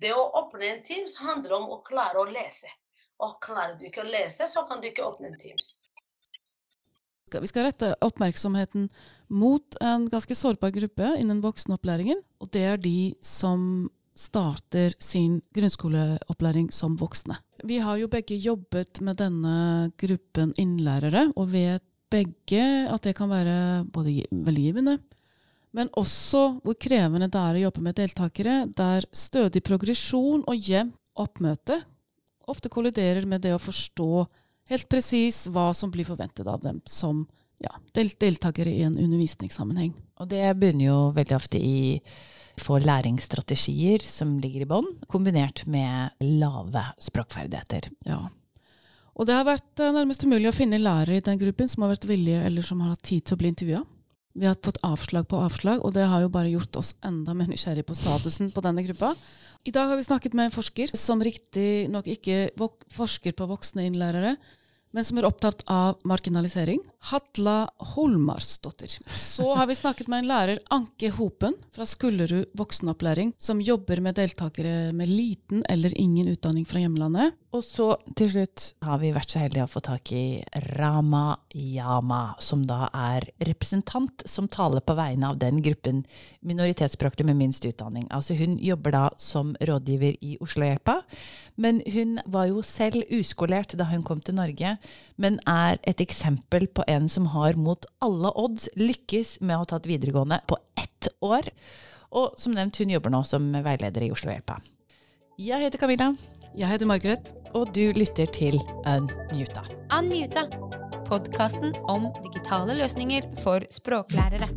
Det å åpne en Teams handler om å klare å lese. Og klarer du ikke å lese, så kan du ikke åpne en Teams. Vi skal rette oppmerksomheten mot en ganske sårbar gruppe innen voksenopplæringen. Og det er de som starter sin grunnskoleopplæring som voksne. Vi har jo begge jobbet med denne gruppen innlærere, og vet begge at det kan være både veldig givende, men også hvor krevende det er å jobbe med deltakere der stødig progresjon og jevnt oppmøte ofte kolliderer med det å forstå helt presis hva som blir forventet av dem som ja, del deltakere i en undervisningssammenheng. Og det begynner jo veldig ofte i få læringsstrategier som ligger i bånn, kombinert med lave språkferdigheter. Ja. Og det har vært eh, nærmest umulig å finne lærere i den gruppen som har vært villige eller som har hatt tid til å bli intervjua. Vi har fått avslag på avslag, og det har jo bare gjort oss enda mer nysgjerrig på statusen på denne gruppa. I dag har vi snakket med en forsker som riktignok ikke forsker på voksne innlærere, men som er opptatt av marginalisering. Hatla Holmarsdottir. Så har vi snakket med en lærer, Anke Hopen, fra Skullerud voksenopplæring, som jobber med deltakere med liten eller ingen utdanning fra hjemlandet. Og så til slutt har vi vært så heldige å få tak i Rama Yama, som da er representant som taler på vegne av den gruppen minoritetsspråklige med minst utdanning. Altså hun jobber da som rådgiver i Oslohjelpa, men hun var jo selv uskolert da hun kom til Norge, men er et eksempel på en som har mot alle odds lykkes med å ha tatt videregående på ett år. Og som nevnt, hun jobber nå som veileder i Oslohjelpa. Jeg heter Camilla. Jeg heter Margaret. Og du lytter til Unmuta. Unmuta. Podkasten om digitale løsninger for språklærere.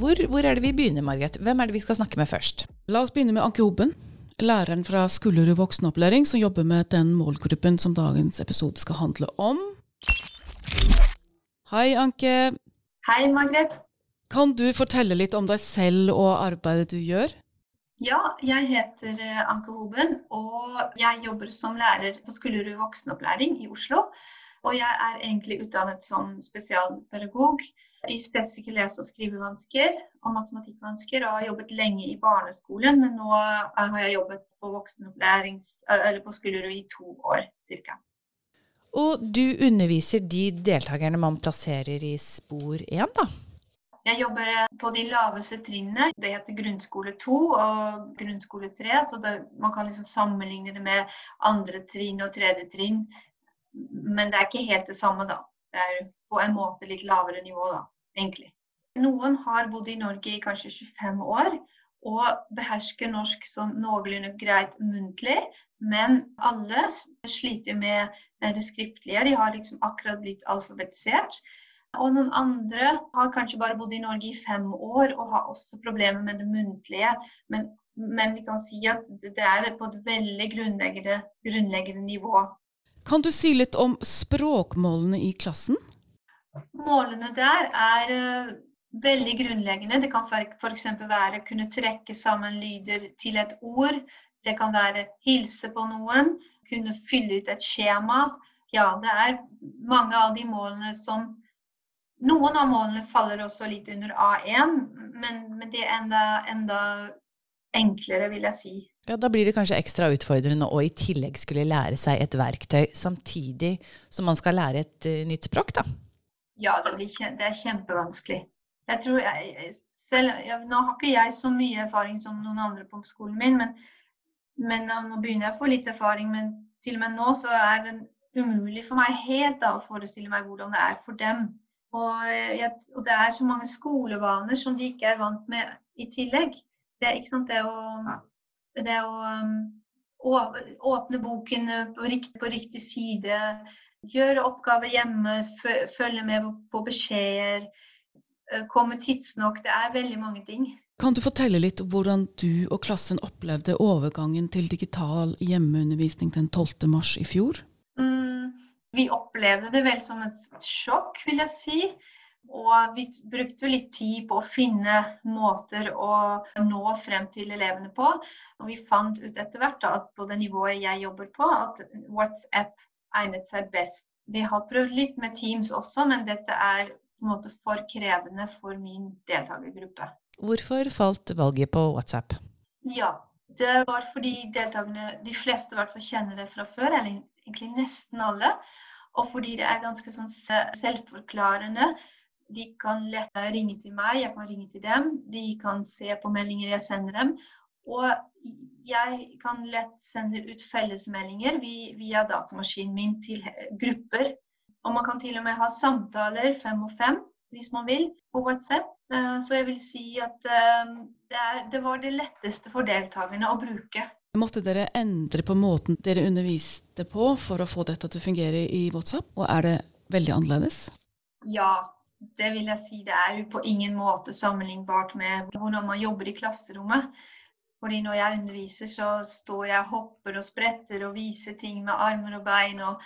Hvor, hvor, er det vi begynner, Margaret? Hvem er det vi skal snakke med først? La oss begynne med Anke Hoben. Læreren fra Skullerud voksenopplæring som jobber med den målgruppen som dagens episode skal handle om. Hei, Anke. Hei, Margret. Kan du fortelle litt om deg selv og arbeidet du gjør? Ja, jeg heter eh, Anke Hoben, og jeg jobber som lærer på Skullerud voksenopplæring i Oslo. Og jeg er egentlig utdannet som spesialpedagog i spesifikke lese- og skrivevansker og matematikkvansker, og har jobbet lenge i barneskolen, men nå har jeg jobbet på eller på Skullerud i to år ca. Og du underviser de deltakerne man plasserer i spor 1, da? Jeg jobber på de laveste trinnene. Det heter grunnskole 2 og grunnskole 3. Så det, man kan liksom sammenligne det med andre trinn og tredje trinn. Men det er ikke helt det samme, da. Det er på en måte litt lavere nivå, da, egentlig. Noen har bodd i Norge i kanskje 25 år og behersker norsk sånn noenlunde greit muntlig. Men alle sliter med det skriftlige. De har liksom akkurat blitt alfabetisert. Og noen andre har kanskje bare bodd i Norge i fem år og har også problemer med det muntlige. Men, men vi kan si at det er på et veldig grunnleggende, grunnleggende nivå. Kan du si litt om språkmålene i klassen? Målene der er uh, veldig grunnleggende. Det kan f.eks. være å kunne trekke sammen lyder til et ord. Det kan være hilse på noen, kunne fylle ut et skjema. Ja, det er mange av de målene som noen av målene faller også litt under A1, men, men det er enda, enda, enklere, vil jeg si. Ja, Da blir det kanskje ekstra utfordrende å i tillegg skulle lære seg et verktøy samtidig som man skal lære et uh, nytt språk, da? Ja, det, blir, det er kjempevanskelig. Jeg tror jeg, selv, jeg, Nå har ikke jeg så mye erfaring som noen andre på skolen min, men, men nå begynner jeg å få litt erfaring. Men til og med nå så er det umulig for meg helt da, å forestille meg hvordan det er for dem og, jeg, og, det er så mange skolevaner som de ikke er vant med i tillegg. Det, ikke sant? det å, det å um, åpne boken på riktig, på riktig, side, gjøre oppgaver hjemme, følge med på beskjeder, komme tidsnok. Det er veldig mange ting. Kan du fortelle litt om hvordan du og klassen opplevde overgangen til digital hjemmeundervisning den 12. mars i fjor? Mm, vi opplevde det vel som et sjokk, vil jeg si. Og vi brukte litt tid på å finne måter å nå frem til elevene på. Og vi fant ut etter hvert at på det nivået jeg jobber på, at WhatsApp egnet seg best. Vi har prøvd litt med Teams også, men dette er på en måte for krevende for min deltakergruppe. Hvorfor falt valget på WhatsApp? Ja. Det var fordi deltakerne, de fleste i hvert fall kjenner det fra før, eller egentlig nesten alle. Og fordi det er ganske sånn selvforklarende. De kan lett ringe til meg, jeg kan ringe til dem. De kan se på meldinger jeg sender dem. Og jeg kan lett sende ut fellesmeldinger via datamaskinen min til grupper. Og man kan til og med ha samtaler fem og fem hvis man vil, på WhatsApp. Eh, så jeg vil si at eh, det, det var det letteste for deltakerne å bruke. Måtte dere endre på måten dere underviste på for å få dette til å fungere i WhatsApp, og er det veldig annerledes? Ja, det vil jeg si. Det er på ingen måte sammenlignbart med hvordan man jobber i klasserommet. Fordi når jeg underviser, så står jeg og hopper og spretter og viser ting med armer og bein. og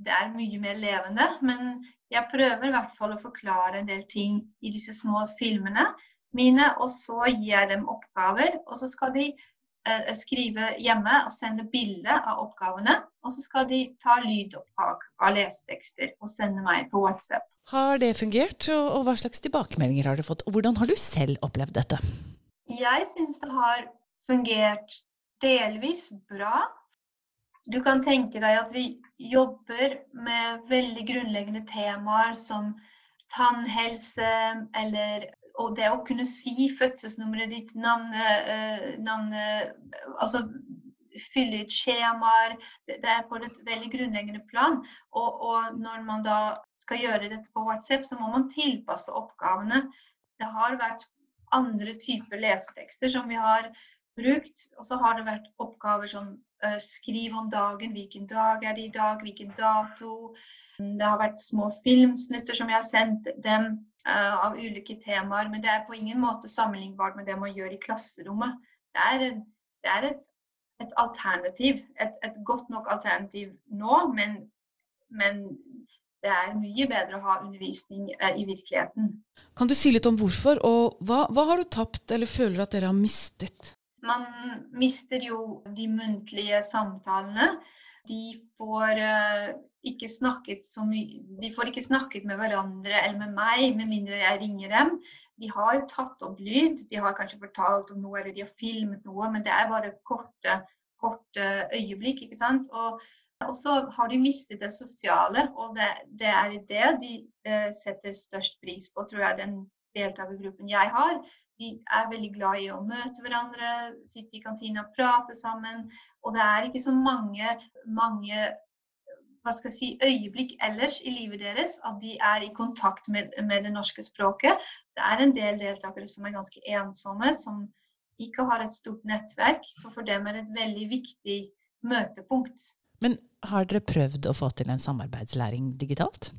Det er mye mer levende. Men jeg prøver i hvert fall å forklare en del ting i disse små filmene mine, og så gir jeg dem oppgaver. Og så skal de eh, skrive hjemme og sende bilde av oppgavene. Og så skal de ta lydopptak av lesetekster og sende meg på WhatsApp. Har det fungert, og hva slags tilbakemeldinger har du fått? Og hvordan har du selv opplevd dette? Jeg syns det har fungert delvis bra. Du kan tenke deg at vi jobber med veldig grunnleggende temaer som tannhelse eller og det å kunne si fødselsnummeret ditt, navnet, eh, navnet Altså fylle ut skjemaer. Det, er på et veldig grunnleggende plan. Og, og, når man da skal gjøre dette på WhatsApp, så må man tilpasse oppgavene. Det har vært andre typer lesetekster som vi har brukt. Og så har det vært oppgaver som uh, skriv om dagen, hvilken dag er det i dag, hvilken dato. Det har vært små filmsnutter som jeg har sendt dem uh, av ulike temaer. Men det er på ingen måte sammenlignbart med det man gjør i klasserommet. Det er, det er et, et, alternativ. Et, et, godt nok alternativ nå, men, men det er mye bedre å ha undervisning eh, i virkeligheten. Kan du si litt om hvorfor, og hva, hva, har du tapt eller føler at dere har mistet? Man mister jo de muntlige samtalene. De får uh, ikke snakket så mye De får ikke snakket med hverandre eller med meg med mindre jeg ringer dem. De har tatt opp lyd, de har kanskje fortalt om noe eller de har filmet noe, men det er bare korte, korte øyeblikk. ikke sant? Og, så har de mistet det sosiale, og det, det er det de eh, setter størst pris på, tror jeg, den deltakergruppen jeg har de er veldig glad i å møte hverandre, sitte i kantina, og prate sammen. Og det er ikke så mange, mange hva skal jeg si, øyeblikk ellers i livet deres at de er i kontakt med, med, det norske språket. Det er en del deltakere som er ganske ensomme, som ikke har et stort nettverk. Så for dem er det et veldig viktig møtepunkt. Men har dere prøvd å få til en samarbeidslæring digitalt?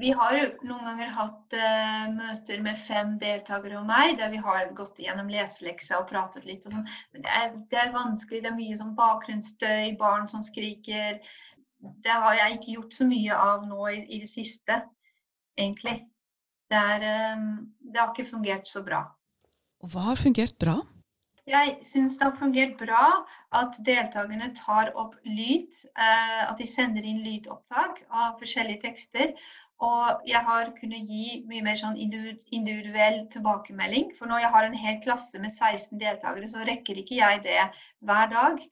Vi har noen ganger hatt uh, møter med fem deltakere og meg, der vi har gått gjennom leseleksa og pratet litt. Og sånn. Men det er, det er, vanskelig. Det er mye sånn bakgrunnsstøy, barn som skriker. Det har jeg ikke gjort så mye av nå i, i det siste, egentlig. Det, er, um, det har ikke fungert så bra. Og hva har fungert bra? Jeg syns det har fungert bra at deltakerne tar opp lyd. Uh, at de sender inn lydopptak av forskjellige tekster. Og jeg har kunnet gi mye mer sånn individuell tilbakemelding. For når jeg har en hel klasse med 16 deltakere, så rekker ikke jeg det hver dag.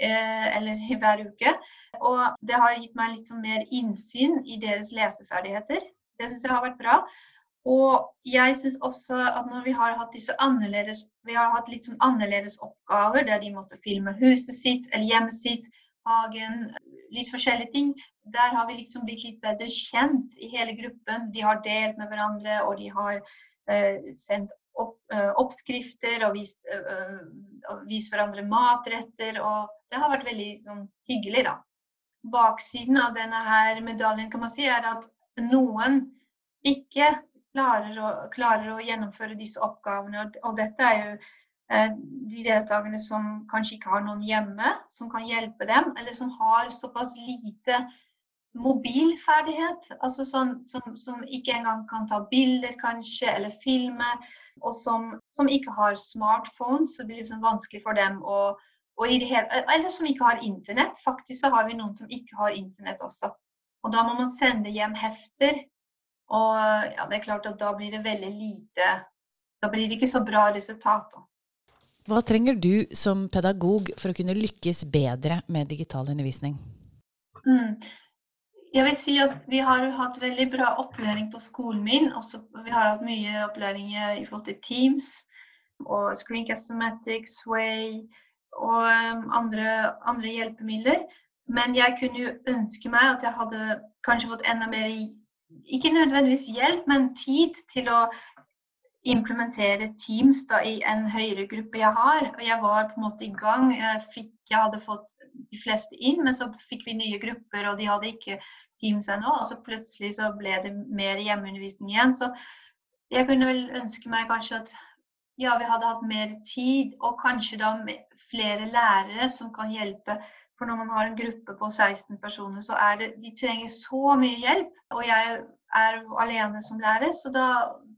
Eh, eller hver uke. Og det har gitt meg litt sånn mer innsyn i deres leseferdigheter. Det syns jeg har vært bra. Og jeg syns også at når vi har hatt disse annerledes Vi har hatt litt sånn annerledes oppgaver der de måtte filme huset sitt eller hjemmet sitt, hagen, litt forskjellige ting. Der har vi liksom blitt litt bedre kjent i hele gruppen. De har delt med hverandre, og de har eh, sendt opp, uh, oppskrifter og vist, uh, og vist, hverandre matretter. Og det har vært veldig sånn, hyggelig, da. Baksiden av denne her medaljen kan man si er at noen ikke klarer å, klarer å gjennomføre disse oppgavene. Og, og dette er jo Eh, de deltakerne som kanskje ikke har noen hjemme som kan hjelpe dem, eller som har såpass lite mobilferdighet, altså sånn, som, som, ikke engang kan ta bilder kanskje, eller filme, og som, som ikke har smartphone, så blir det liksom vanskelig for dem å hele, Eller som ikke har internett. Faktisk så har vi noen som ikke har internett også. Og da må man sende hjem hefter. Og ja, det er klart at da blir det veldig lite Da blir det ikke så bra resultat. Da. Hva trenger du som pedagog for å kunne lykkes bedre med digital undervisning? Mm. Jeg vil si at vi har hatt veldig bra opplæring på skolen min. Også, vi har hatt mye opplæring i forhold til Teams og Screencast-O-Matic, Sway og um, andre, andre, hjelpemidler. Men jeg kunne jo ønske meg at jeg hadde kanskje fått enda mer ikke nødvendigvis hjelp, men tid til å implementere Teams da, i en høyere gruppe jeg har. Og jeg var på en måte i gang. Jeg, fikk, jeg, hadde fått de fleste inn, men så fikk vi nye grupper, og de hadde ikke Teams ennå. Og så plutselig så ble det mer hjemmeundervisning igjen. Så jeg kunne vel ønske meg kanskje at ja, vi hadde hatt mer tid, og kanskje da flere lærere som kan hjelpe. For når man har en gruppe på 16 personer, så er det De trenger så mye hjelp. Og jeg er alene som lærer, så da,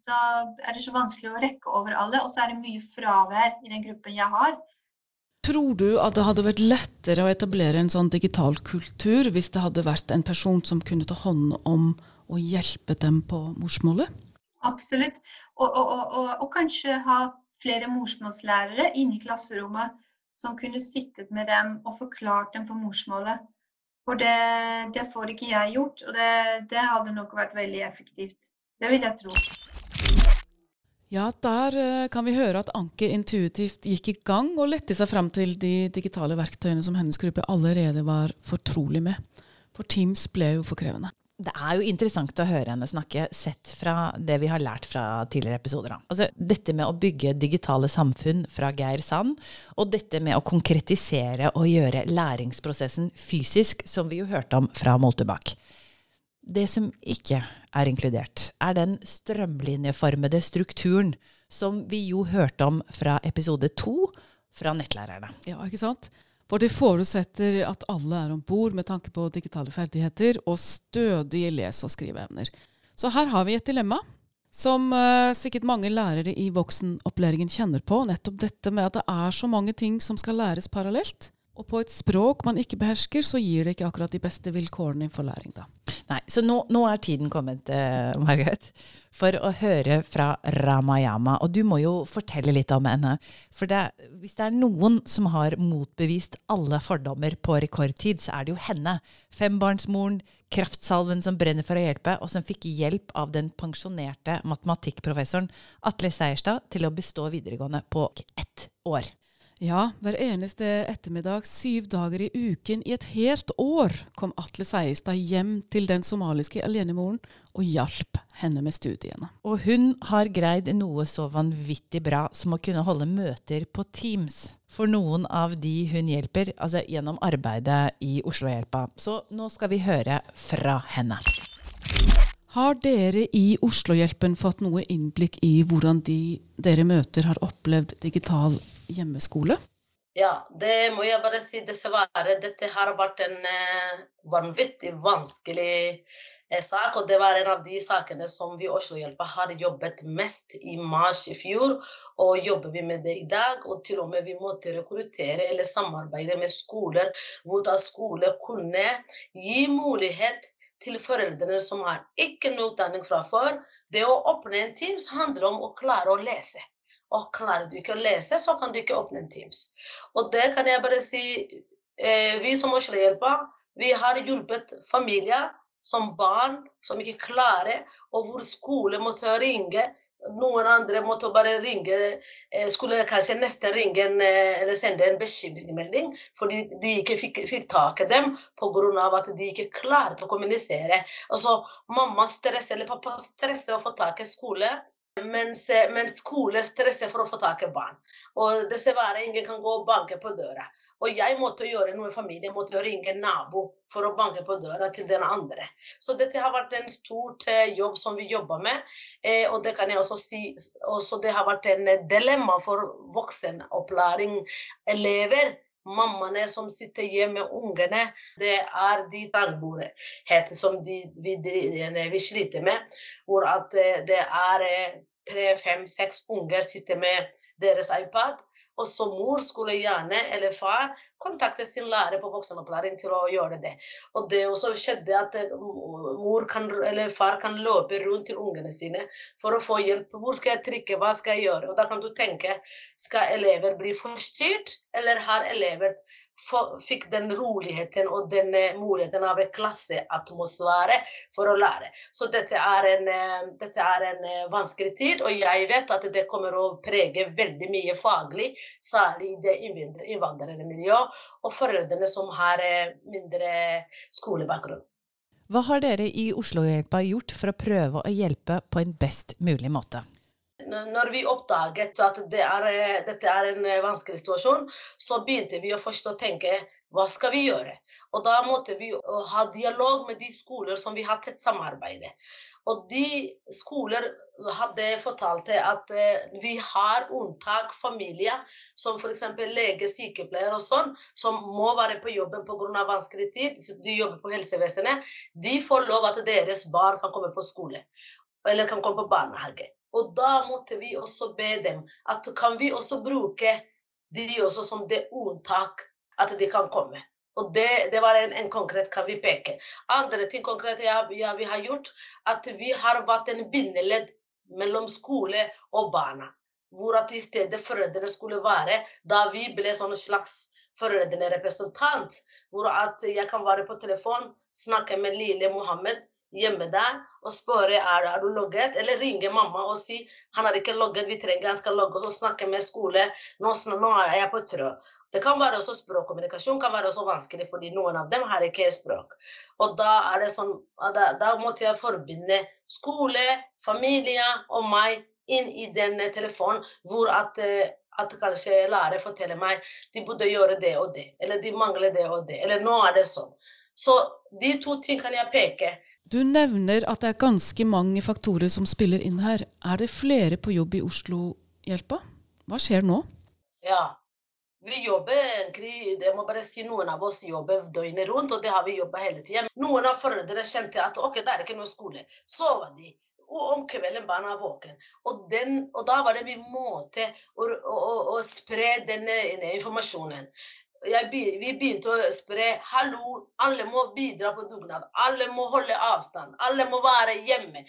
da er det så vanskelig å rekke over alle. Og så er det mye fravær i den gruppen jeg har. Tror du at det hadde vært lettere å etablere en sånn digital kultur hvis det hadde vært en person som kunne ta hånd om og hjelpe dem på morsmålet? Absolutt. Og, og, og, og kanskje ha flere morsmålslærere inne i klasserommet som kunne sittet med dem og forklart dem på morsmålet. For det, det får ikke jeg gjort, og det, det hadde nok vært veldig effektivt. Det vil jeg tro. Ja, der eh, kan vi høre at Anke intuitivt gikk i gang og lette seg fram til de digitale verktøyene som hennes gruppe allerede var fortrolig med. For Teams ble jo for krevende. Det er jo interessant å høre henne snakke, sett fra det vi har lært fra tidligere episoder. Altså, dette med å bygge digitale samfunn fra Geir Sand, og dette med å konkretisere og gjøre læringsprosessen fysisk, som vi jo hørte om fra Moltebakk. Det som ikke er inkludert, er den strømlinjeformede strukturen som vi jo hørte om fra episode to fra nettlærerne. Ja, ikke sant? For det forutsetter at alle er om bord med tanke på digitale ferdigheter og stødige lese- og skriveevner. Så her har vi et dilemma som uh, sikkert mange lærere i voksenopplæringen kjenner på. Nettopp dette med at det er så mange ting som skal læres parallelt. Og på et språk man ikke behersker, så gir det ikke akkurat de beste vilkårene for læring. da. Nei, Så nå, nå er tiden kommet, eh, Margaret, for å høre fra Ramayama. Og du må jo fortelle litt om henne. For det, hvis det er noen som har motbevist alle fordommer på rekordtid, så er det jo henne. Fembarnsmoren, kraftsalven som brenner for å hjelpe, og som fikk hjelp av den pensjonerte matematikkprofessoren Atle Seierstad til å bestå videregående på ett år. Ja, hver eneste ettermiddag syv dager i uken i et helt år kom Atle Seierstad hjem til den somaliske alenemoren og hjalp henne med studiene. Og hun har greid noe så vanvittig bra som å kunne holde møter på Teams for noen av de hun hjelper, altså gjennom arbeidet i Oslohjelpa. Så nå skal vi høre fra henne. Har dere i Oslohjelpen fått noe innblikk i hvordan de dere møter, har opplevd digital hjemmeskole? Ja, det må jeg bare si dessverre. Dette har vært en uh, vanvittig vanskelig uh, sak. Og det var en av de sakene som vi i Oslohjelpa har jobbet mest i mars i fjor. Og jobber vi med det i dag. Og til og med vi måtte rekruttere eller samarbeide med skoler, hvordan skoler kunne gi mulighet til foreldrene som har ikke noe utdanning fra før. Det å åpne en Teams handler om å klare å lese. Og klarer du ikke å lese, så kan du ikke åpne Teams. Og det kan jeg bare si, eh, vi som Oslohjelpa, vi har hjulpet familier som barn som ikke klarer, og hvor skole måtte ringe noen andre måtte bare ringe eh, Skulle kanskje nesten ringe en, eh, eller sende en bekymringsmelding fordi de ikke fikk, fikk tak i dem pga. at de ikke klarte å kommunisere. Altså, mamma stresser, eller pappa stresser å få tak i skole. Mens, eh, mens skole stresser for å få tak i barn. Og dessverre ingen kan gå og banke på døra. Og jeg måtte gjøre noe i familien. Måtte ringe nabo for å banke på døra til den andre. Så dette har vært en stor eh, jobb som vi jobber med. Eh, og det kan jeg også si også det har vært en dilemma for voksenopplæring, elever. Mammaene som sitter hjemme med ungene, det er de trangbordheter som de, vi, vi, sliter med. Hvor eh, det er tre, fem, seks unger sitter med deres iPad og så mor skulle gjerne, eller far, kontakte sin lærer på voksenopplæring til å gjøre det. Og det også skjedde at eh, mor kan, eller far kan løpe rundt til ungene sine for å få hjelp. Hvor skal jeg trykke, hva skal jeg gjøre? Og da kan du tenke, skal elever bli forstyrret, eller har elever fikk den roligheten og den eh, muligheten av klasseatmosfære for å lære. Så dette er, en, eh, dette er en eh, vanskelig tid, og jeg vet at det kommer å prege veldig mye faglig, særlig i det innvandrermiljøet og foreldrene som har mindre skolebakgrunn. Hva har dere i Oslohjelpa gjort for å prøve å hjelpe på en best mulig måte? Når vi oppdaget at det er, dette er en eh, vanskelig situasjon, så begynte vi å først å tenke hva skal vi gjøre? Og da måtte vi ha dialog med de skoler som vi har tett samarbeid Og de skoler hadde fortalt at eh, vi har unntak familier, som f.eks. lege, sykepleier og sånn, som må være på jobben pga. vanskelig tid. De jobber på helsevesenet. De får lov at deres barn kan komme på skole eller kan komme på barnehage. Og da måtte vi også be dem at kan vi også bruke de også som det unntak at de kan komme. Og det, det var en, en, konkret kan vi peke. Andre ting konkret ja, ja, vi har gjort, at vi har vært en bindeledd mellom skole og barna. Hvor at i stedet foreldrene skulle være, da vi ble sånn slags foreldrerepresentant. Hvor at jeg kan være på telefon, snakke med lille Mohammed hjemme der og spørre er, er du logget, eller ringe mamma og si han har ikke logget, vi trenger han skal logge og snakke med skole. Nå, nå er jeg på trø. Det kan være også språkkommunikasjon kan være også vanskelig, fordi noen av dem har ikke språk. Og da er det sånn, da, da måtte jeg forbinde skole, familie og meg inn i den telefonen hvor at at kanskje lærer forteller meg de burde gjøre det og det, eller de mangler det og det, eller nå er det sånn. Så de to ting kan jeg peke. Du nevner at det er ganske mange faktorer som spiller inn her. Er det flere på jobb i Oslo-hjelpa? Hva skjer nå? Ja, vi jobber egentlig det må bare si Noen av oss jobber døgnet rundt, og det har vi jobba hele tida. Noen av foreldrene kjente at ok, det er ikke noe skole. Sover de. Og om kvelden barna er våken. Og, og da var det vi måte å, å, å, å spre denne informasjonen jeg, vi begynte å spre hallo, alle må bidra på dugnad. Alle må holde avstand. Alle må være hjemme.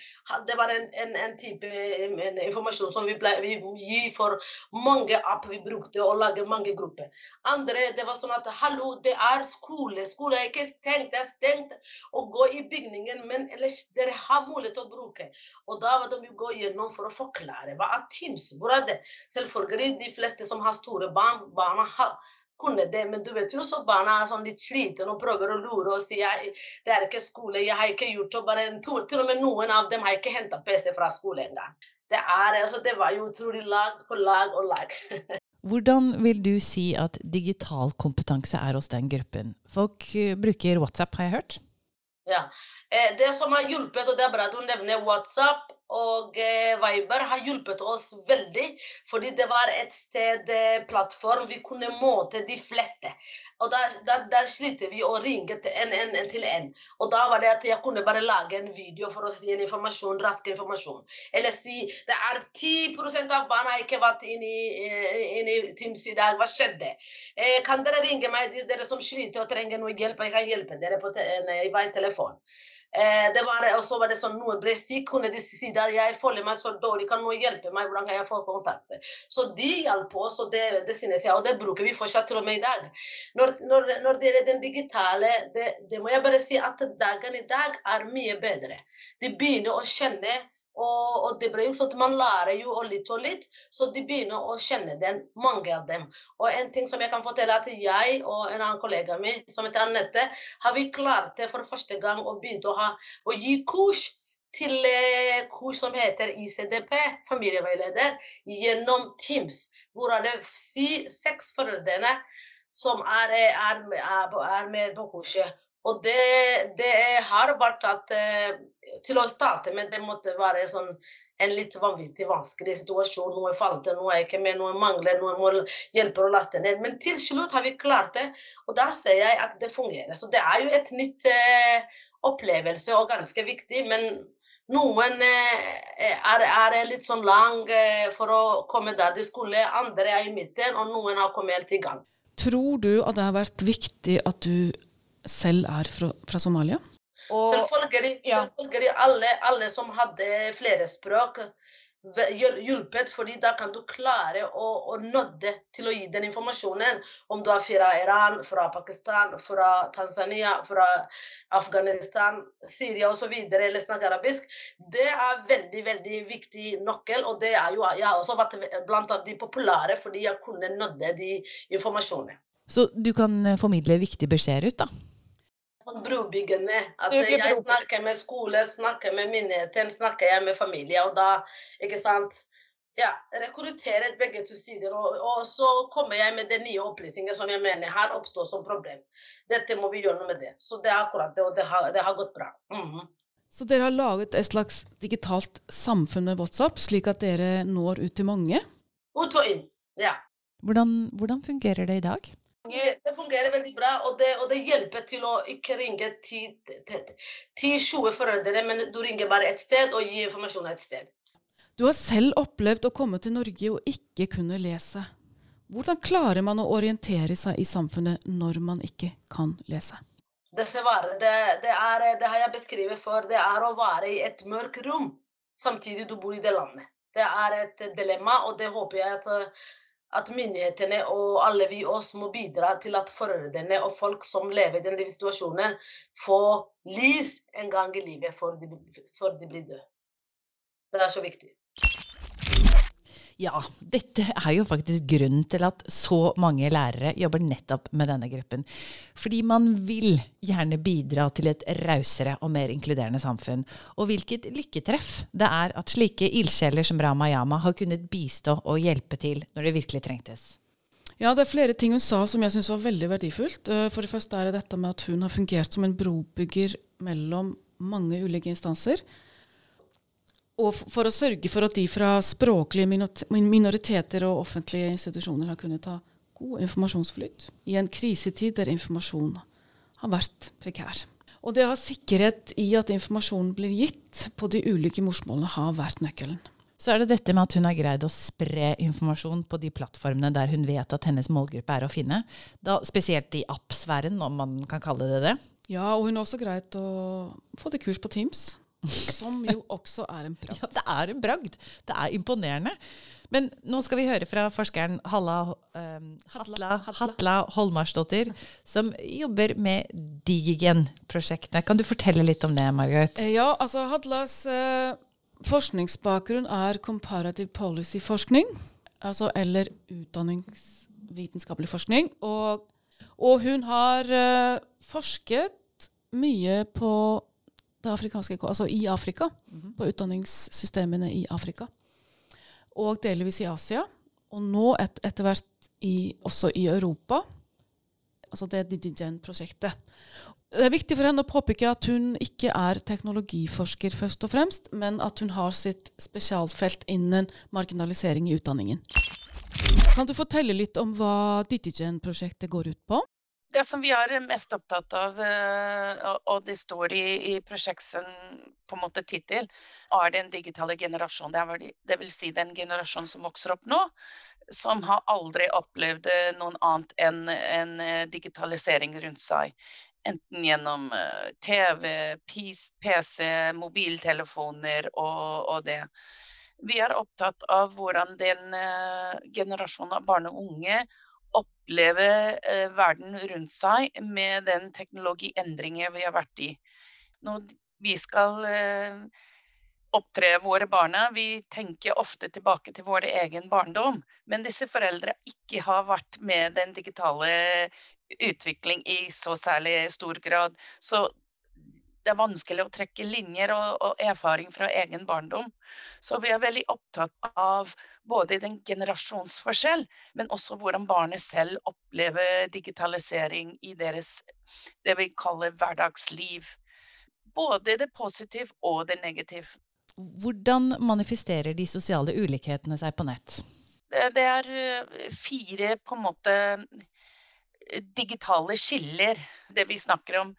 Det var en, en, en type en informasjon som vi, ble, vi gir for mange app vi brukte og lage mange grupper. Andre det var sånn at hallo, det er skole. Skole er ikke stengt. Det er stengt å gå i bygningen, men ellers dere har mulighet til å bruke. Og da var det å gå gjennom for å forklare. Hva er Teams? Hvor er det? Selvfølgelig de fleste som har store barn, barna har kunne det, men du vet jo så barna er sånn litt slitne og prøver å lure og si jeg, det er ikke skole, jeg har ikke gjort det. Bare, til og med noen av dem har ikke henta PC fra skole engang. Det, altså, det var jo utrolig lag på lag og lag. Hvordan vil du si at digital kompetanse er hos den gruppen? Folk eh, bruker WhatsApp, har jeg hørt? Ja. Eh, det som har hjulpet, og det er bra at du nevner WhatsApp og eh, Viber, har hjulpet oss veldig. Fordi det var et sted, eh, plattform, vi kunne måte de fleste. Og da, da, da sliter vi å ringe til en, en, en, til en. Og da var det at jeg kunne bare lage en video for å gi en informasjon, rask informasjon. Eller si det er 10% av barna ikke vært inne i, Teams i dag. Hva skjedde? Eh, kan dere ringe meg, dere som sliter og trenger noe hjelp? Jeg kan hjelpe dere på te, i telefon. Eh, var, og så var det sånn, Noen ble kunne de si at jeg føler meg så dårlig, kan noen hjelpe meg? Hvordan kan jeg få kontakt? Så de hjalp oss, og det, det synes jeg, og det bruker vi fortsatt til og med i dag. Når, når, når det er den digitale, det, det må jeg bare si at dagen i dag er mye bedre. De begynner å kjenne og, og, det ble jo sånn at man lærer jo litt og litt, så de begynner å kjenne den, mange av dem. Og en ting som jeg kan fortelle, at jeg og en annen kollega min som heter Anette, har vi klart det for første gang å begynne å, ha, å gi kurs til eh, kurs som heter ICDP, familieveileder, gjennom Teams. Hvor er det si, seks foreldrene som er, er, er, er med på kurset. Og det, det, har vært at eh, Til å starte med, det måtte være sånn, en litt vanvittig vanskelig situasjon. Noe falt, noe er ikke med, noe mangler, noe må hjelpe å laste ned. Men til slutt har vi klart det, og da ser jeg at det fungerer. Så det er jo et nytt eh, opplevelse og ganske viktig. men noen eh, er, er, litt sånn lang eh, for å komme der de skulle, andre er i midten, og noen har kommet helt i gang. Tror du at det har vært viktig at du selv er fra, fra Somalia? Og, selvfølgelig. Ja. selvfølgelig alle, alle, som hadde flere språk, hjulpet, fordi da kan du klare å, å nådde til å gi den informasjonen. Om du er fra Iran, fra Pakistan, fra Tanzania, fra Afghanistan, Syria osv. eller snakker arabisk. Det er veldig veldig viktig nøkkel. og det er jo, Jeg har også vært blant de populære fordi jeg kunne nådde de informasjonene. Så du kan eh, formidle viktige beskjeder ut, da? Sånn brobyggende. At jeg snakker med skole, snakker med myndigheter, snakker jeg med familie. Og da, ikke sant ja, rekrutterer begge to sider. Og, og, så kommer jeg med den nye opplysningen som jeg mener her oppstår som problem. Dette må vi gjøre noe med det. Så det er akkurat det, og det har, det har gått bra. Mm -hmm. Så dere har laget et slags digitalt samfunn med WhatsApp, slik at dere når ut til mange? Ut og inn, ja. Hvordan, hvordan fungerer det i dag? Det fungerer veldig bra, og det, og det hjelper til å ikke ringe 10-20 foreldre, men du ringer bare ett sted og gir informasjon ett sted. Du har selv opplevd å komme til Norge og ikke kunne lese. Hvordan klarer man å orientere seg i samfunnet når man ikke kan lese? Dessverre. Det, det, er, det har jeg beskrevet før. Det er å være i et mørkt rom samtidig du bor i det landet. Det er et dilemma, og det håper jeg at at myndighetene og alle vi oss må bidra til at foreldrene og folk som lever i denne situasjonen, får liv en gang i livet før de, før de blir døde. Det er så viktig. Ja, dette er jo faktisk grunnen til at så mange lærere jobber nettopp med denne gruppen. Fordi man vil gjerne bidra til et rausere og mer inkluderende samfunn. Og hvilket lykketreff det er at slike ildsjeler som Rama Yama har kunnet bistå og hjelpe til når det virkelig trengtes. Ja, det er flere ting hun sa som jeg syns var veldig verdifullt. Eh, for det første er det dette med at hun har fungert som en brobygger mellom mange ulike instanser og for å sørge for at de fra språklige minoriteter og offentlige institusjoner har kunnet ta god informasjonsflyt i en krisetid der informasjon har vært prekær. Og det å ha sikkerhet i at informasjonen blir gitt på de ulike morsmålene, har vært nøkkelen. Så er det dette med at hun har greid å spre informasjon på de plattformene der hun vet at hennes målgruppe er å finne. Da spesielt i app-sfæren, om man kan kalle det det. Ja, og hun har også greid å få det kurs på Teams. Som jo også er en bragd. Ja, det er en bragd. Det er imponerende. Men nå skal vi høre fra forskeren Halla, um, Hatla, Hatla Holmarsdottir, som jobber med Digigen-prosjektene. Kan du fortelle litt om det, Margaret? Eh, ja, altså Hatlas uh, forskningsbakgrunn er comparative policy-forskning. Altså, eller utdanningsvitenskapelig forskning. Og, og hun har uh, forsket mye på det afrikanske, altså i Afrika. Mm -hmm. På utdanningssystemene i Afrika. Og delvis i Asia. Og nå et, etter hvert i, også i Europa. Altså det Digigen-prosjektet. Det er viktig for henne å påpeke at hun ikke er teknologiforsker først og fremst, men at hun har sitt spesialfelt innen marginalisering i utdanningen. Kan du fortelle litt om hva Digigen-prosjektet går ut på? Det som vi er mest opptatt av, eh, og det står i, i måte tittel, er den digitale generasjonen. Det, det vil si den generasjonen som vokser opp nå, som har aldri opplevd noe noen annet enn en eh, digitalisering rundt seg. Enten gjennom TV, PC, mobiltelefoner og, og det. Vi er opptatt av hvordan den generasjonen av barn og unge oppleve eh, verden rundt seg med den teknologiendringen vi har vært i. Når vi skal eh, opptre våre barna, vi tenker ofte tilbake til vår egen barndom. Men disse foreldrene ikke har vært med den digitale utvikling i så særlig stor grad. Så det er vanskelig å trekke linjer og, og, erfaring fra egen barndom. Så vi er veldig opptatt av både i den generasjonsforskjell, men også hvordan barnet selv opplever digitalisering i deres det vi kaller hverdagsliv. Både det positive og det negative. Hvordan manifesterer de sosiale ulikhetene seg på nett? Det, det er eh, fire på en måte digitale skiller, det vi snakker om.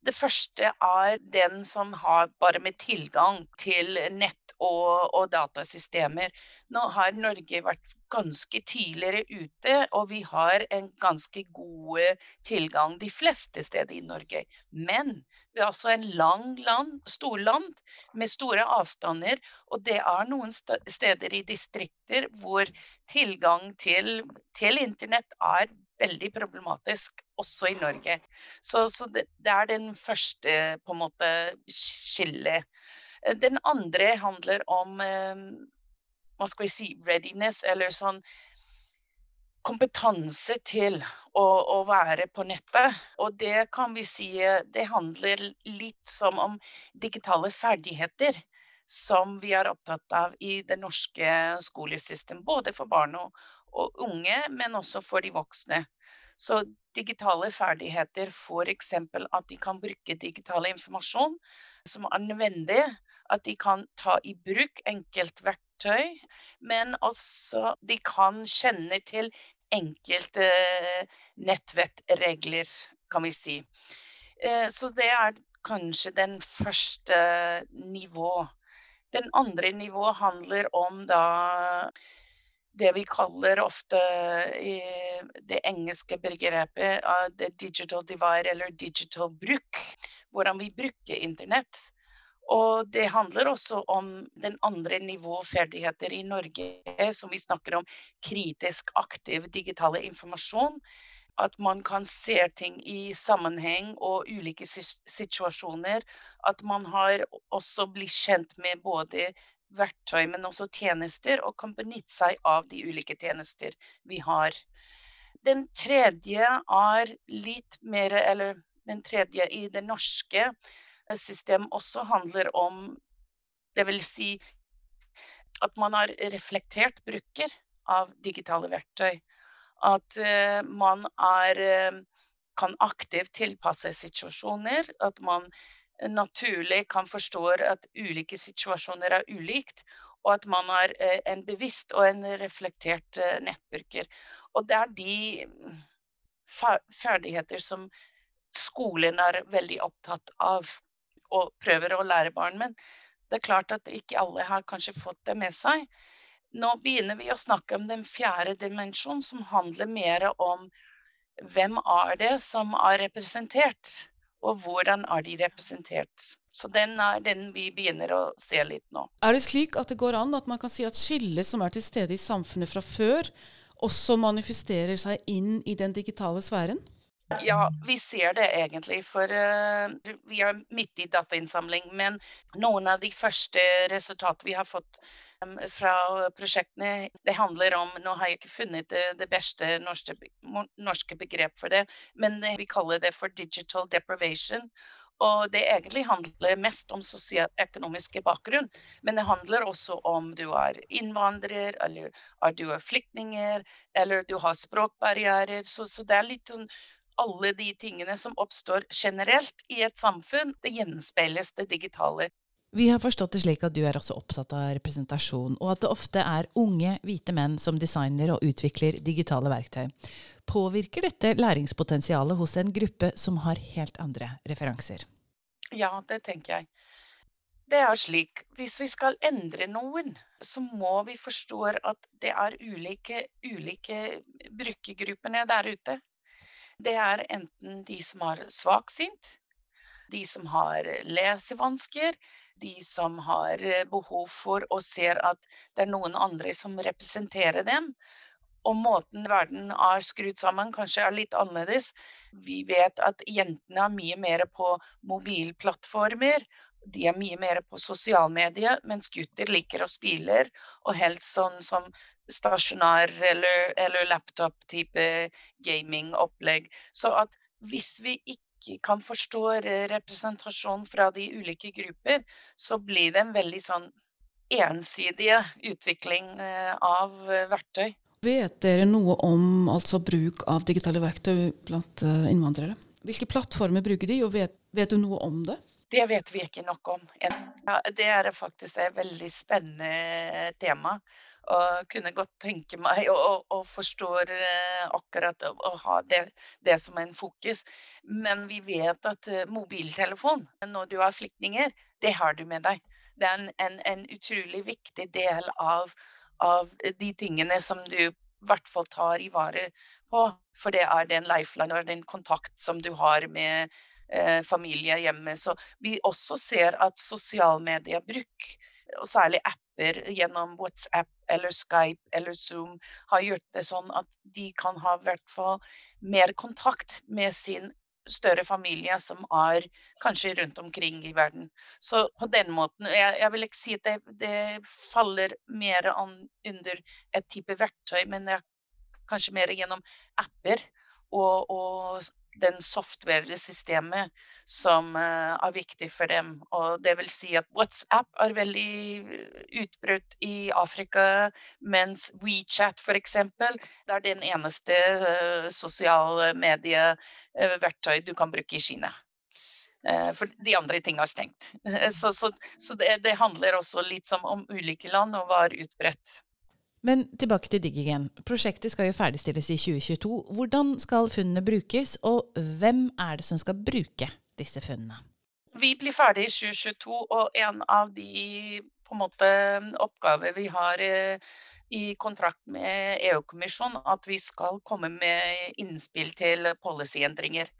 Det første er den som har bare med tilgang til nett og, og, datasystemer. Nå har Norge vært ganske tidligere ute, og vi har en ganske god tilgang de fleste steder i Norge. Men vi er også en lang land, storland med store avstander, og det er noen steder i distrikter hvor tilgang til, til internett er veldig problematisk, også i Norge. Så, så det, det, er den første på en måte skillet. Den andre handler om eh, hva skal vi si, readiness, eller sånn kompetanse til å, å, være på nettet. Og det kan vi si det handler litt som om digitale ferdigheter. Som vi er opptatt av i det norske skolesystemet, både for barn og, og unge, men også for de voksne. Så digitale ferdigheter, f.eks. at de kan bruke digital informasjon som er nødvendig, at de kan ta i bruk enkeltverktøy, men også de kan kjenne til enkelte nettvettregler, kan vi si. Eh, så det er kanskje den første nivå. Den andre nivået handler om da det vi kaller ofte i det engelske begrepet uh, digital divide, eller digital bruk. Hvordan vi bruker internett. Og det handler også om den andre nivå ferdigheter i Norge, som vi snakker om kritisk aktiv digitale informasjon. At man kan se ting i sammenheng og ulike situasjoner. At man har også blitt kjent med både verktøy, men også tjenester, og kan benytte seg av de ulike tjenester vi har. Den tredje er litt mer Eller den tredje i det norske systemet også handler om Det vil si at man har reflektert bruker av digitale verktøy. At uh, man er, uh, kan aktivt tilpasse situasjoner. At man naturlig kan forstå at ulike situasjoner er ulikt, og at man har eh, en bevisst og en reflektert eh, nettbruker. Og det er de mm, ferdigheter som skolen er veldig opptatt av og prøver å lære barn. Men det er klart at ikke alle har kanskje fått det med seg. Nå begynner vi å snakke om den fjerde dimensjonen, som handler mer om hvem er det som er representert og hvordan er de representert. Så den er den vi begynner å se litt nå. Er det slik at det går an at man kan si at skillet som er til stede i samfunnet fra før, også manifesterer seg inn i den digitale sfæren? Ja, vi ser det egentlig, for uh, vi er midt i datainnsamling. Men noen av de første resultatene vi har fått fra prosjektene. Det handler om Nå har jeg ikke funnet det, det beste norske, norske begrep for det, men vi kaller det for digital deprivation. Og det egentlig handler mest om sosioøkonomiske bakgrunn. Men det handler også om du er innvandrer, eller er du er flyktninger, eller du har språkbarrierer. Så, så, det er litt sånn alle de tingene som oppstår generelt i et samfunn, det gjenspeiles det digitale. Vi har forstått det slik at du er også opptatt av representasjon, og at det ofte er unge, hvite menn som designer og utvikler digitale verktøy. Påvirker dette læringspotensialet hos en gruppe som har helt andre referanser? Ja, det tenker jeg. Det er slik, hvis vi skal endre noen, så må vi forstå at det er ulike, ulike brukergruppene der ute. Det er enten de som har svaksynt, de som har lesevansker, de som har eh, behov for og ser at det er noen andre som representerer dem. Og måten verden er skrudd sammen, kanskje er litt annerledes. Vi vet at jentene er mye mer på mobilplattformer. De er mye mer på sosialmedier, mens gutter liker å spille, og helst sånn som stasjonær eller, eller laptop-type gaming-opplegg. Så at hvis vi ikke kan forstå representasjon fra de ulike grupper, så blir det en veldig sånn ensidig utvikling eh, av eh, verktøy. Vet dere noe om altså, bruk av digitale verktøy blant eh, innvandrere? Hvilke plattformer bruker de, og vet, vet, du noe om det? Det vet vi ikke nok om. Ja, det er faktisk et veldig spennende tema og kunne godt tenke meg og, og, og forstå eh, akkurat å ha det, det, som en fokus. Men vi vet at eh, mobiltelefon når du har flyktninger, det har du med deg. det er en, en, en utrolig viktig del av, av, de tingene som du i hvert fall tar i vare på. For det er den lifeline og den kontakt som du har med eh, familie hjemme. Så vi også ser at sosialmediebruk, og særlig apper gjennom WhatsApp eller Skype eller Zoom, har gjort det sånn at de kan ha hvert fall mer kontakt med sin større familie som er kanskje rundt omkring i verden. Så på den måten Jeg, jeg vil ikke si at det, det faller mer an, under et type verktøy, men det er kanskje mer gjennom apper og, og den software-systemet som uh, er viktig for dem. Og det vil si at WhatsApp er veldig utbrutt i Afrika, mens WeChat f.eks. er den eneste uh, sosiale medieverktøy du kan bruke i Kina. For de andre tingene er stengt. så, så, så det, det, handler også litt om ulike land og hva er utbredt. Men tilbake til Digigen. Prosjektet skal jo ferdigstilles i 2022. Hvordan skal funnene brukes, og hvem er det som skal bruke disse funnene? Vi blir ferdig i 2022, og en av de på en måte, oppgaver vi har eh, i kontrakt med EU-kommisjonen, at vi skal komme med innspill til policyendringer.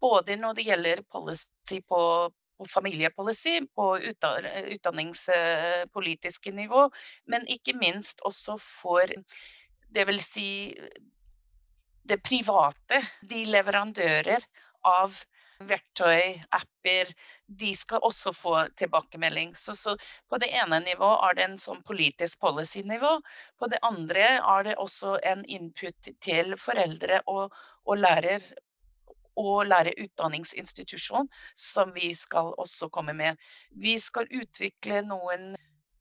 Både når det gjelder policy på på familiepolicy på utdanningspolitiske nivå, men ikke minst også for det vil si det private, de leverandører av verktøy, apper, de skal også få tilbakemelding. Så, så, på det ene nivået er det en sånn politisk policy-nivå. På det andre er det også en input til foreldre og, og lærer og lærerutdanningsinstitusjon, som vi skal også komme med. Vi skal utvikle noen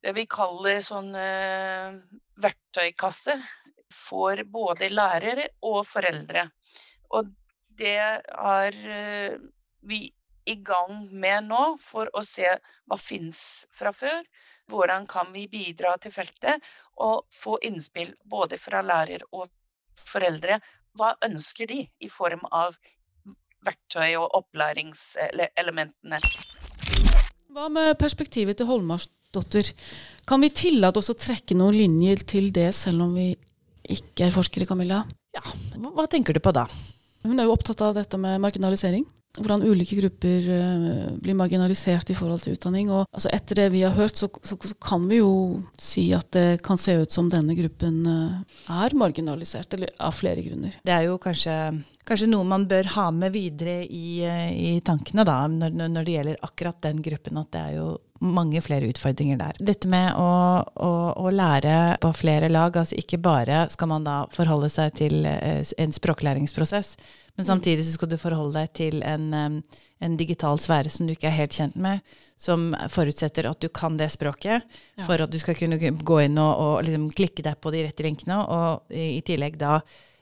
det vi kaller sånn uh, verktøykasse for både lærere og foreldre. Og det er uh, vi i gang med nå for å se hva fins fra før. Hvordan kan vi bidra til feltet og få innspill både fra lærer og foreldre. Hva ønsker de i form av verktøy og opplæringselementene. Hva med perspektivet til Holmarsdotter? Kan vi tillate oss å trekke noen linjer til det, selv om vi ikke er forskere, Camilla? Ja, hva tenker du på da? Hun er jo opptatt av dette med marginalisering hvordan ulike grupper uh, blir marginalisert i forhold til utdanning. Og altså, etter det vi har hørt, så, så, så, kan vi jo si at det kan se ut som denne gruppen uh, er marginalisert, eller av flere grunner. Det er jo kanskje, kanskje noe man bør ha med videre i, uh, i tankene da, når, når, det gjelder akkurat den gruppen, at det er jo mange flere utfordringer der. Dette med å, å, å, lære på flere lag, altså ikke bare skal man da forholde seg til en språklæringsprosess, men samtidig så skal du forholde deg til en, en, digital sfære som du ikke er helt kjent med, som forutsetter at du kan det språket for at du skal kunne gå inn og, og liksom klikke deg på de rette linkene, og i, i tillegg da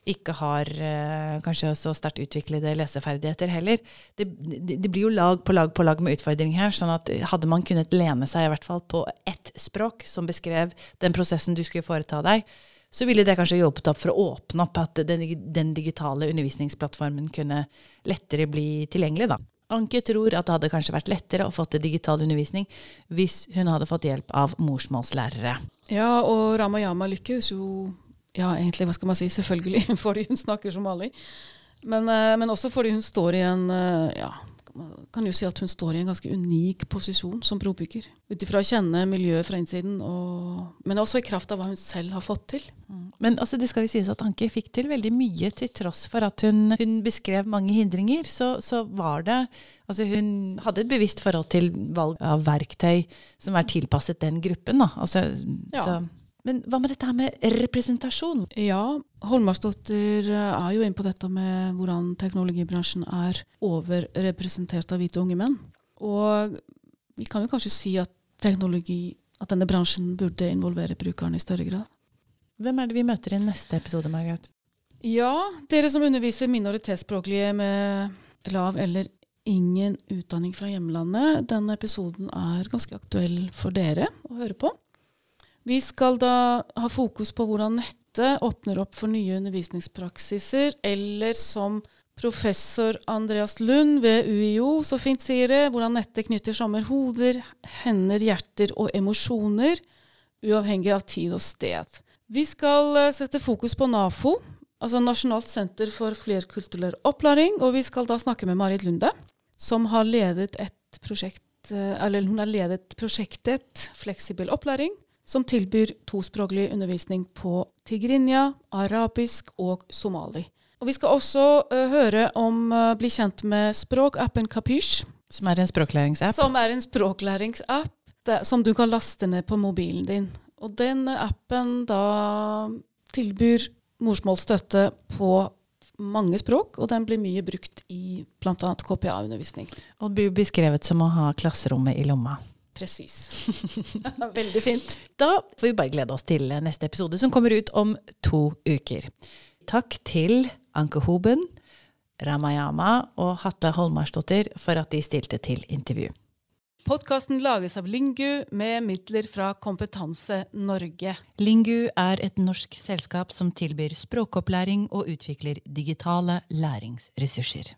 ikke har uh, kanskje så sterkt utviklede leseferdigheter heller. Det, det, det, blir jo lag på lag på lag med utfordringer her. sånn at hadde man kunnet lene seg i hvert fall på ett språk som beskrev den prosessen du skulle foreta deg, så ville det kanskje hjulpet opp for å åpne opp at den, den, digitale undervisningsplattformen kunne lettere bli tilgjengelig. da. Anke tror at det hadde kanskje vært lettere å få til digital undervisning hvis hun hadde fått hjelp av morsmålslærere. Ja, og Ramayama lykkes jo ja, egentlig, hva skal man si, selvfølgelig fordi hun snakker somali. Men, eh, men også fordi hun står i en eh, ja, man kan jo si at hun står i en ganske unik posisjon som brobygger. Ut ifra å kjenne miljøet fra innsiden, og, men også i kraft av hva hun selv har fått til. Mm. Men altså, det skal jo sies at Anke fikk til veldig mye, til tross for at hun, hun beskrev mange hindringer. Så, så, var det Altså, hun hadde et bevisst forhold til valg av verktøy som er tilpasset den gruppen. Da. Altså, ja. så men hva med dette her med representasjon? Ja, Holmarsdottir eh, er jo inne på dette med hvordan teknologibransjen er overrepresentert av hvite unge menn. Og vi kan jo kanskje si at teknologi, at denne bransjen burde involvere brukerne i større grad. Hvem er det vi møter i neste episode, Margaret? Ja, dere som underviser minoritetsspråklige med lav eller ingen utdanning fra hjemlandet. Denne episoden er ganske aktuell for dere å høre på. Vi skal da ha fokus på hvordan nettet åpner opp for nye undervisningspraksiser, eller som Professor Andreas Lund ved UiO så fint sier det, hvordan nettet knytter sammen hoder, hender, hjerter og emosjoner, uavhengig av tid og sted. Vi skal eh, sette fokus på NAFO, altså Nasjonalt senter for flerkulturell opplæring, og vi skal da snakke med Marit Lunde, som har ledet et prosjekt eh, eller hun har ledet prosjektet Fleksibel opplæring, som tilbyr tospråklig undervisning på tigrinja, arabisk og somali. Og vi skal også uh, høre om uh, bli kjent med språkappen Capiche. Som er en språklæringsapp? Som er en språklæringsapp som du kan laste ned på mobilen din. Og den appen da tilbyr morsmålsstøtte på mange språk, og den blir mye brukt i bl.a. KPA-undervisning. Og blir beskrevet som å ha klasserommet i lomma. Presis. Veldig fint. Da får vi bare glede oss til neste episode, som kommer ut om to uker. Takk til Anke Hoben, Ramayama og Hatle Holmarsdottir for at de stilte til intervju. Podkasten lages av Lingu med midler fra Kompetanse Norge. Lingu er et norsk selskap som tilbyr språkopplæring og utvikler digitale læringsressurser.